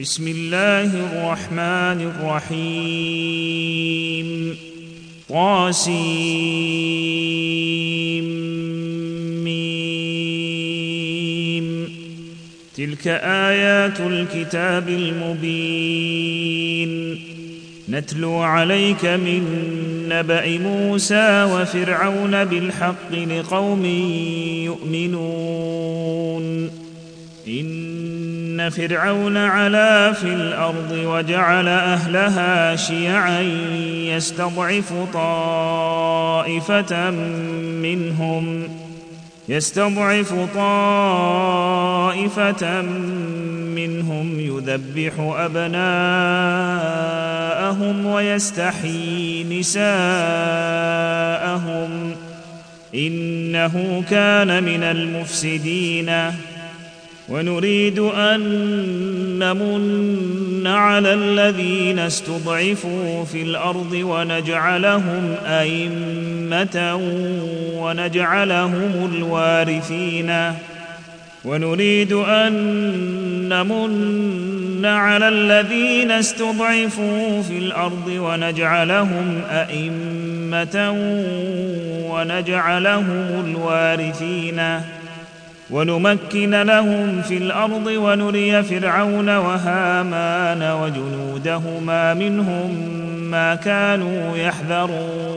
بسم الله الرحمن الرحيم. طاسيم. تلك آيات الكتاب المبين. نتلو عليك من نبأ موسى وفرعون بالحق لقوم يؤمنون. ان فرعون علا في الأرض وجعل اهلها شيعا يستضعف طائفه منهم يستضعف طائفه منهم يذبح ابناءهم ويستحيي نساءهم انه كان من المفسدين ونريد أن نمن على الذين استضعفوا في الأرض ونجعلهم أئمة ونجعلهم الوارثين. ونريد أن نمن على الذين استضعفوا في الأرض ونجعلهم أئمة ونجعلهم الوارثين. ونمكن لهم في الأرض ونري فرعون وهامان وجنودهما منهم ما كانوا يحذرون.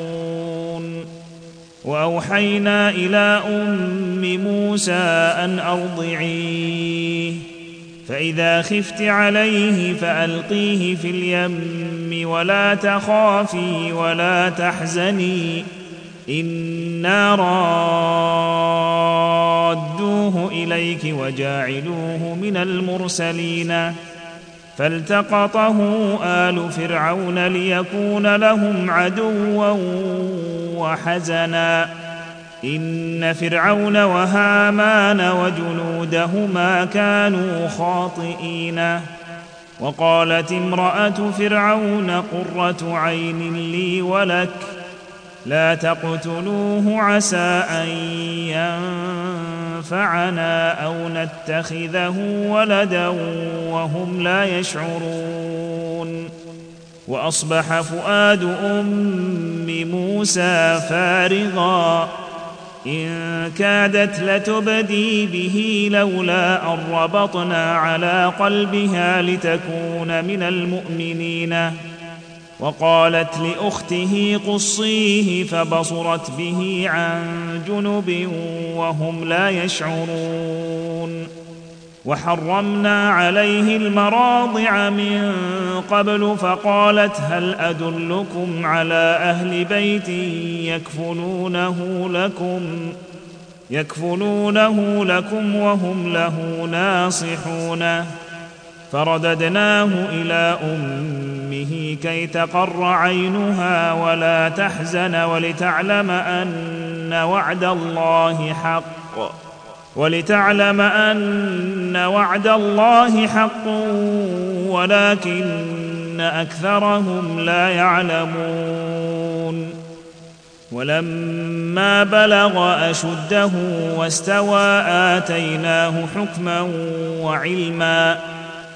وأوحينا إلى أم موسى أن أرضعيه. فإذا خفت عليه فألقيه في اليم ولا تخافي ولا تحزني. أنا رادوه اليك وجاعلوه من المرسلين فالتقطه ال فرعون ليكون لهم عدوا وحزنا ان فرعون وهامان وجنودهما كانوا خاطئين وقالت امراه فرعون قره عين لي ولك لا تقتلوه عسى أن ينفعنا أو نتخذه ولدا وهم لا يشعرون. وأصبح فؤاد أم موسى فارغا. إن كادت لتبدي به لولا أن ربطنا على قلبها لتكون من المؤمنين. وقالت لأخته قصيه فبصرت به عن جنب وهم لا يشعرون. وحرمنا عليه المراضع من قبل فقالت هل أدلكم على أهل بيت يكفلونه لكم يكفلونه لكم وهم له ناصحون. فرددناه إلى أمة كي تقر عينها ولا تحزن ولتعلم أن وعد الله حق. ولتعلم أن وعد الله حق ولكن أكثرهم لا يعلمون. ولما بلغ أشده واستوى آتيناه حكما وعلما.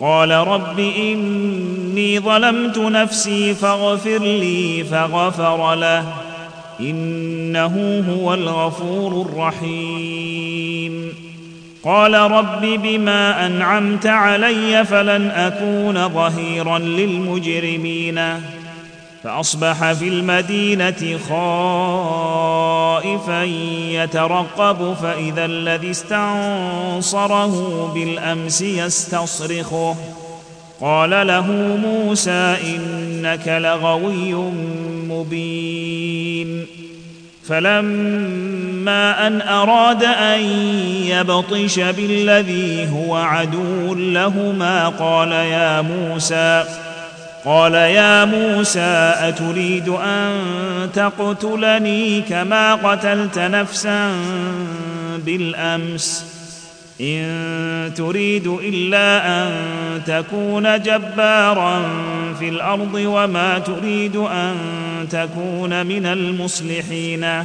قال رب إني ظلمت نفسي فاغفر لي فغفر له إنه هو الغفور الرحيم. قال رب بما أنعمت علي فلن أكون ظهيرا للمجرمين. فأصبح في المدينة خائفا يترقب فإذا الذي استنصره بالأمس يستصرخه. قال له موسى إنك لغوي مبين. فلما أن أراد أن يبطش بالذي هو عدو لهما قال يا موسى قال يا موسى أتريد أن تقتلني كما قتلت نفسا بالأمس؟ إن تريد إلا أن تكون جبارا في الأرض وما تريد أن تكون من المصلحين.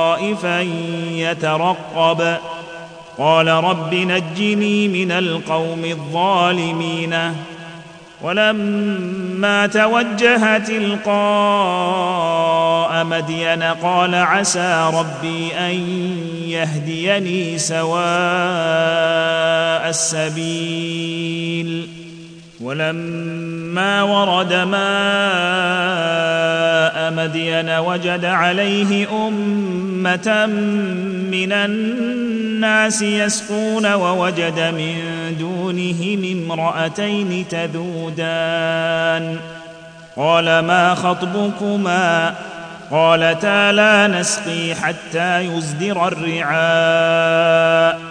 يترقب. قال رب نجني من القوم الظالمين. ولما توجه تلقاء مدين قال عسى ربي أن يهديني سواء السبيل. ولما ورد ماء مدين وجد عليه أمة من الناس يسقون ووجد من دونهم امرأتين تذودان. قال ما خطبكما؟ قالتا لا نسقي حتى يصدر الرعاء.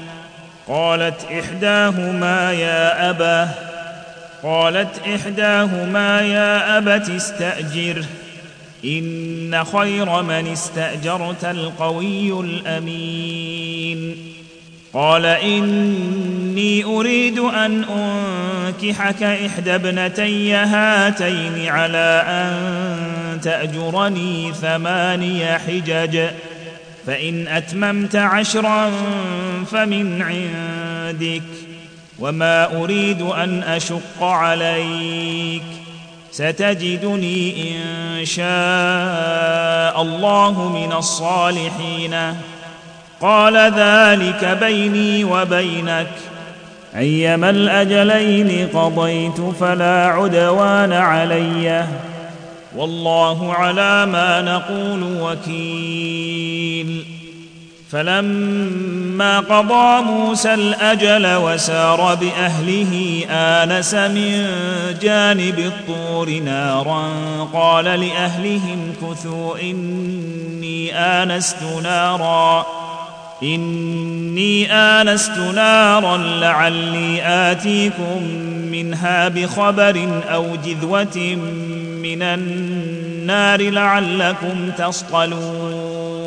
قالت إحداهما يا أبا قالت إحداهما يا أبت استاجره إن خير من استأجرت القوي الأمين. قال إني أريد أن أنكحك إحدى ابنتي هاتين على أن تأجرني ثماني حجج. فإن أتممت عشرا فمن عندك وما أريد أن أشق عليك ستجدني إن شاء الله من الصالحين. قال ذلك بيني وبينك. أيما الأجلين قضيت فلا عدوان عليّ. والله على ما نقول وكيل. فلما قضى موسى الأجل وسار بأهله آنس من جانب الطور نارا قال لأهلهم كثوا إني آنست نارا إني آنست نارا لعلي آتيكم منها بخبر أو جذوة من النار لعلكم تصطلون.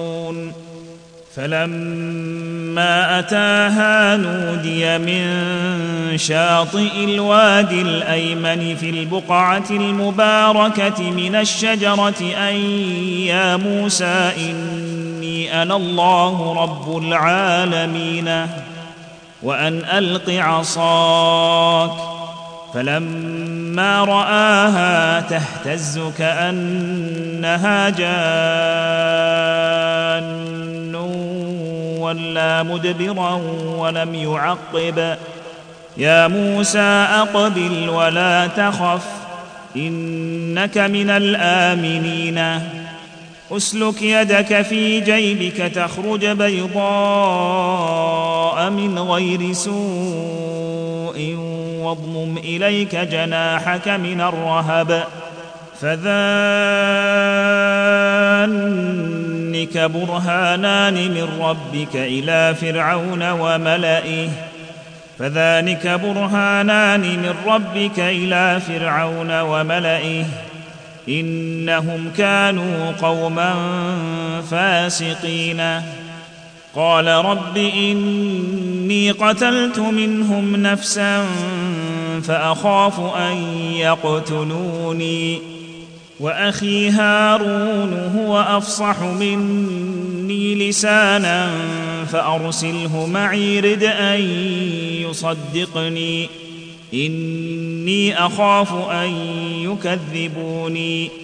فلما أتاها نودي من شاطئ الوادي الأيمن في البقعة المباركة من الشجرة أن يا موسى إني أنا الله رب العالمين وأن ألق عصاك. فلما رآها تهتز كأنها جان ولا مدبرا ولم يعقب. يا موسى أقبل ولا تخف إنك من الآمنين. أسلك يدك في جيبك تخرج بيضاء من غير سوء. واضمم إليك جناحك من الرهب فذانك برهانان من ربك إلى فرعون وملئه فذلك برهانان من ربك إلى فرعون وملئه إنهم كانوا قوما فاسقين. قال رب إني قتلت منهم نفسا فأخاف أن يقتلوني وأخي هارون هو أفصح مني لسانا فأرسله معي رد أن يصدقني. إني أخاف أن يكذبوني.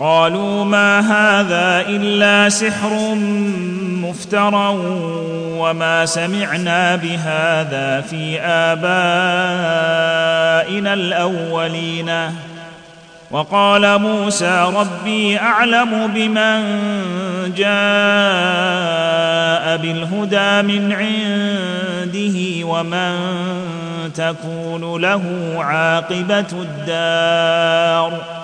قالوا ما هذا إلا سحر مفترى وما سمعنا بهذا في آبائنا الأولين. وقال موسى ربي أعلم بمن جاء بالهدى من عنده ومن تكون له عاقبة الدار.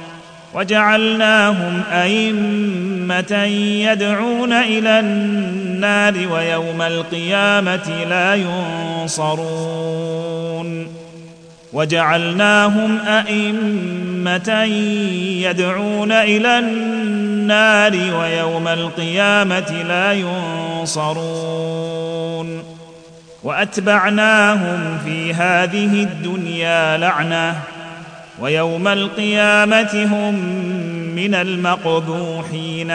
وجعلناهم أئمة يدعون إلى النار ويوم القيامة لا ينصرون. وجعلناهم أئمة يدعون إلى النار ويوم القيامة لا ينصرون. وأتبعناهم في هذه الدنيا لعنة. ويوم القيامة هم من المقبوحين.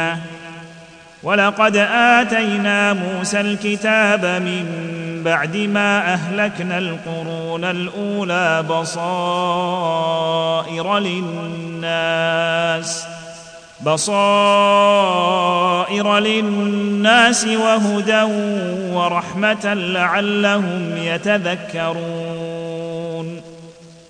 ولقد آتينا موسى الكتاب من بعد ما أهلكنا القرون الأولى بصائر للناس بصائر للناس وهدى ورحمة لعلهم يتذكرون.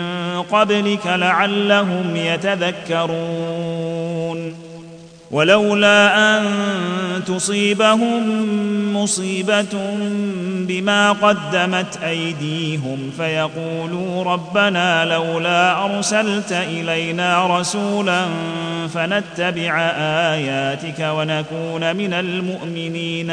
من قبلك لعلهم يتذكرون. ولولا أن تصيبهم مصيبة بما قدمت أيديهم فيقولوا ربنا لولا أرسلت إلينا رسولا فنتبع آياتك ونكون من المؤمنين.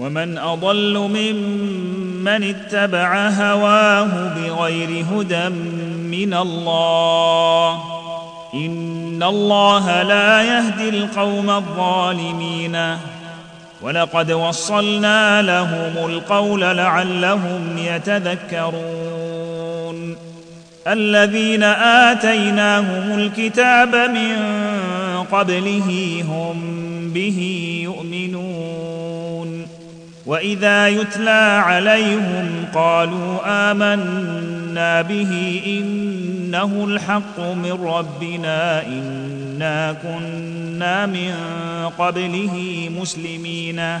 ومن أضل ممن اتبع هواه بغير هدى من الله إن الله لا يهدي القوم الظالمين ولقد وصلنا لهم القول لعلهم يتذكرون الذين آتيناهم الكتاب من قبله هم به يؤمنون وإذا يتلى عليهم قالوا آمنا به إنه الحق من ربنا إنا كنا من قبله مسلمين.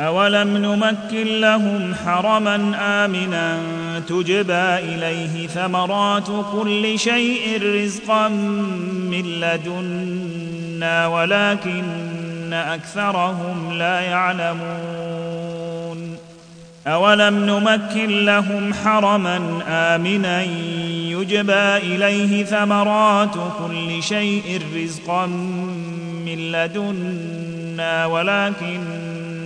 اولم نمكن لهم حرما امنا تجبى اليه ثمرات كل شيء رزقا من لدنا ولكن اكثرهم لا يعلمون اولم نمكن لهم حرما امنا يجبى اليه ثمرات كل شيء رزقا من لدنا ولكن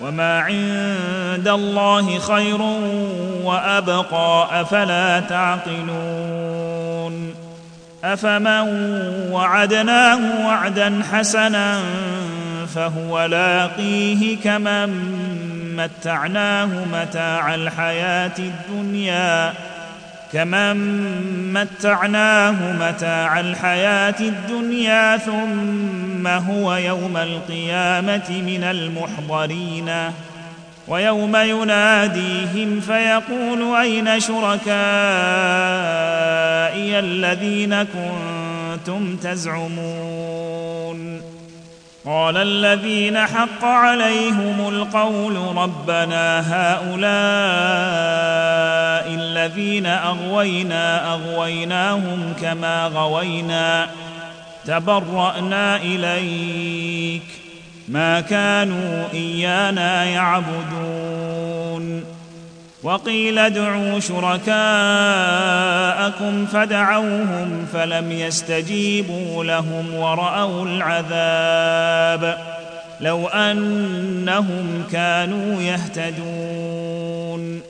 وما عند الله خير وابقى افلا تعقلون افمن وعدناه وعدا حسنا فهو لاقيه كمن متعناه متاع الحياة الدنيا كمن متعناه متاع الحياة الدنيا ثم هو يوم القيامه من المحضرين ويوم يناديهم فيقول اين شركائي الذين كنتم تزعمون قال الذين حق عليهم القول ربنا هؤلاء الذين أغوينا أغويناهم كما غوينا. تبرأنا إليك. ما كانوا إيانا يعبدون. وقيل ادعوا شركاءكم فدعوهم فلم يستجيبوا لهم ورأوا العذاب. لو أنهم كانوا يهتدون.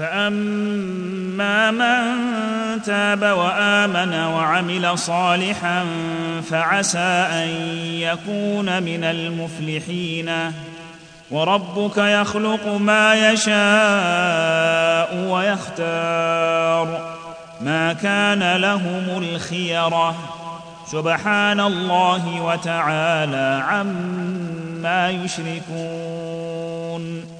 فأما من تاب وآمن وعمل صالحا فعسى أن يكون من المفلحين. وربك يخلق ما يشاء ويختار. ما كان لهم الخيرة. سبحان الله وتعالى عما يشركون.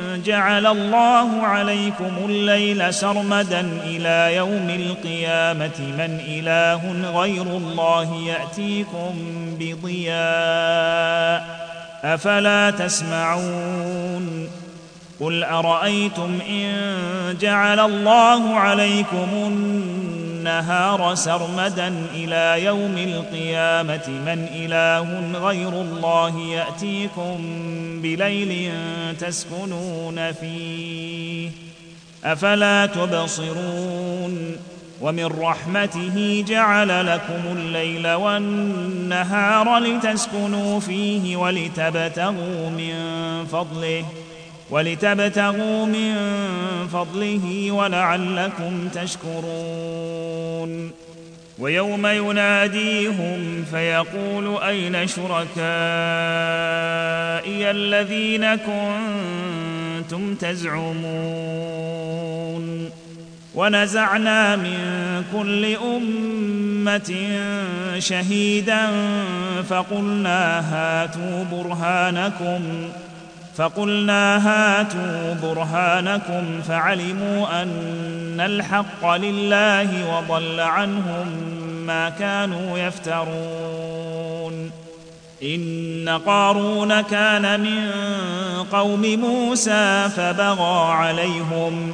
جعل الله عليكم الليل سرمدا إلى يوم القيامة من إله غير الله يأتيكم بضياء أفلا تسمعون قل أرأيتم إن جعل الله عليكم النهار سرمدا إلى يوم القيامة. من إله غير الله يأتيكم بليل تسكنون فيه. أفلا تبصرون؟ ومن رحمته جعل لكم الليل والنهار لتسكنوا فيه ولتبتغوا من فضله. ولتبتغوا من فضله ولعلكم تشكرون. ويوم يناديهم فيقول أين شركائي الذين كنتم تزعمون؟ ونزعنا من كل أمة شهيدا فقلنا هاتوا برهانكم فقلنا هاتوا برهانكم فعلموا أن الحق لله وضل عنهم ما كانوا يفترون. إن قارون كان من قوم موسى فبغى عليهم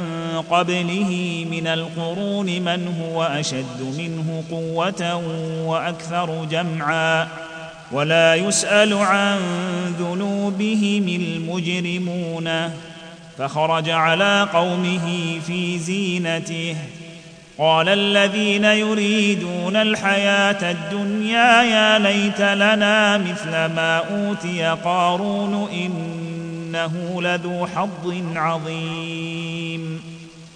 قبله من القرون من هو أشد منه قوة وأكثر جمعا ولا يسأل عن ذنوبهم المجرمون فخرج على قومه في زينته قال الذين يريدون الحياة الدنيا يا ليت لنا مثل ما أوتي قارون إنه لذو حظ عظيم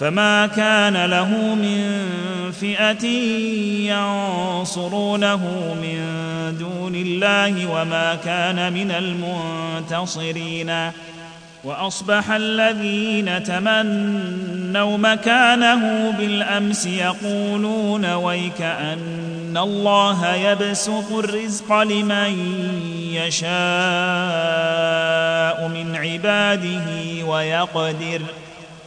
فما كان له من فئة ينصرونه من دون الله وما كان من المنتصرين. وأصبح الذين تمنوا مكانه بالأمس يقولون ويك أن الله يبسط الرزق لمن يشاء من عباده ويقدر.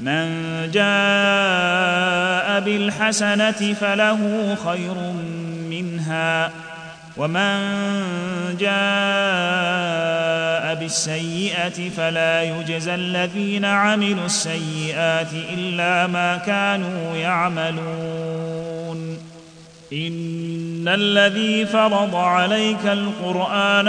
من جاء بالحسنة فله خير منها ومن جاء بالسيئة فلا يجزى الذين عملوا السيئات إلا ما كانوا يعملون. إن الذي فرض عليك القرآن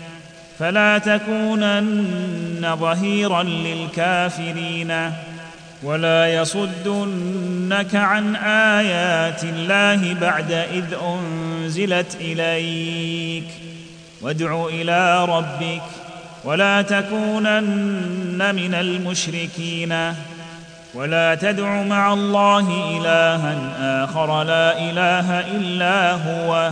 فلا تكونن ظهيرا للكافرين ولا يصدنك عن آيات الله بعد إذ أنزلت إليك. وادع إلى ربك ولا تكونن من المشركين ولا تدع مع الله الها آخر. لا إله إلا هو.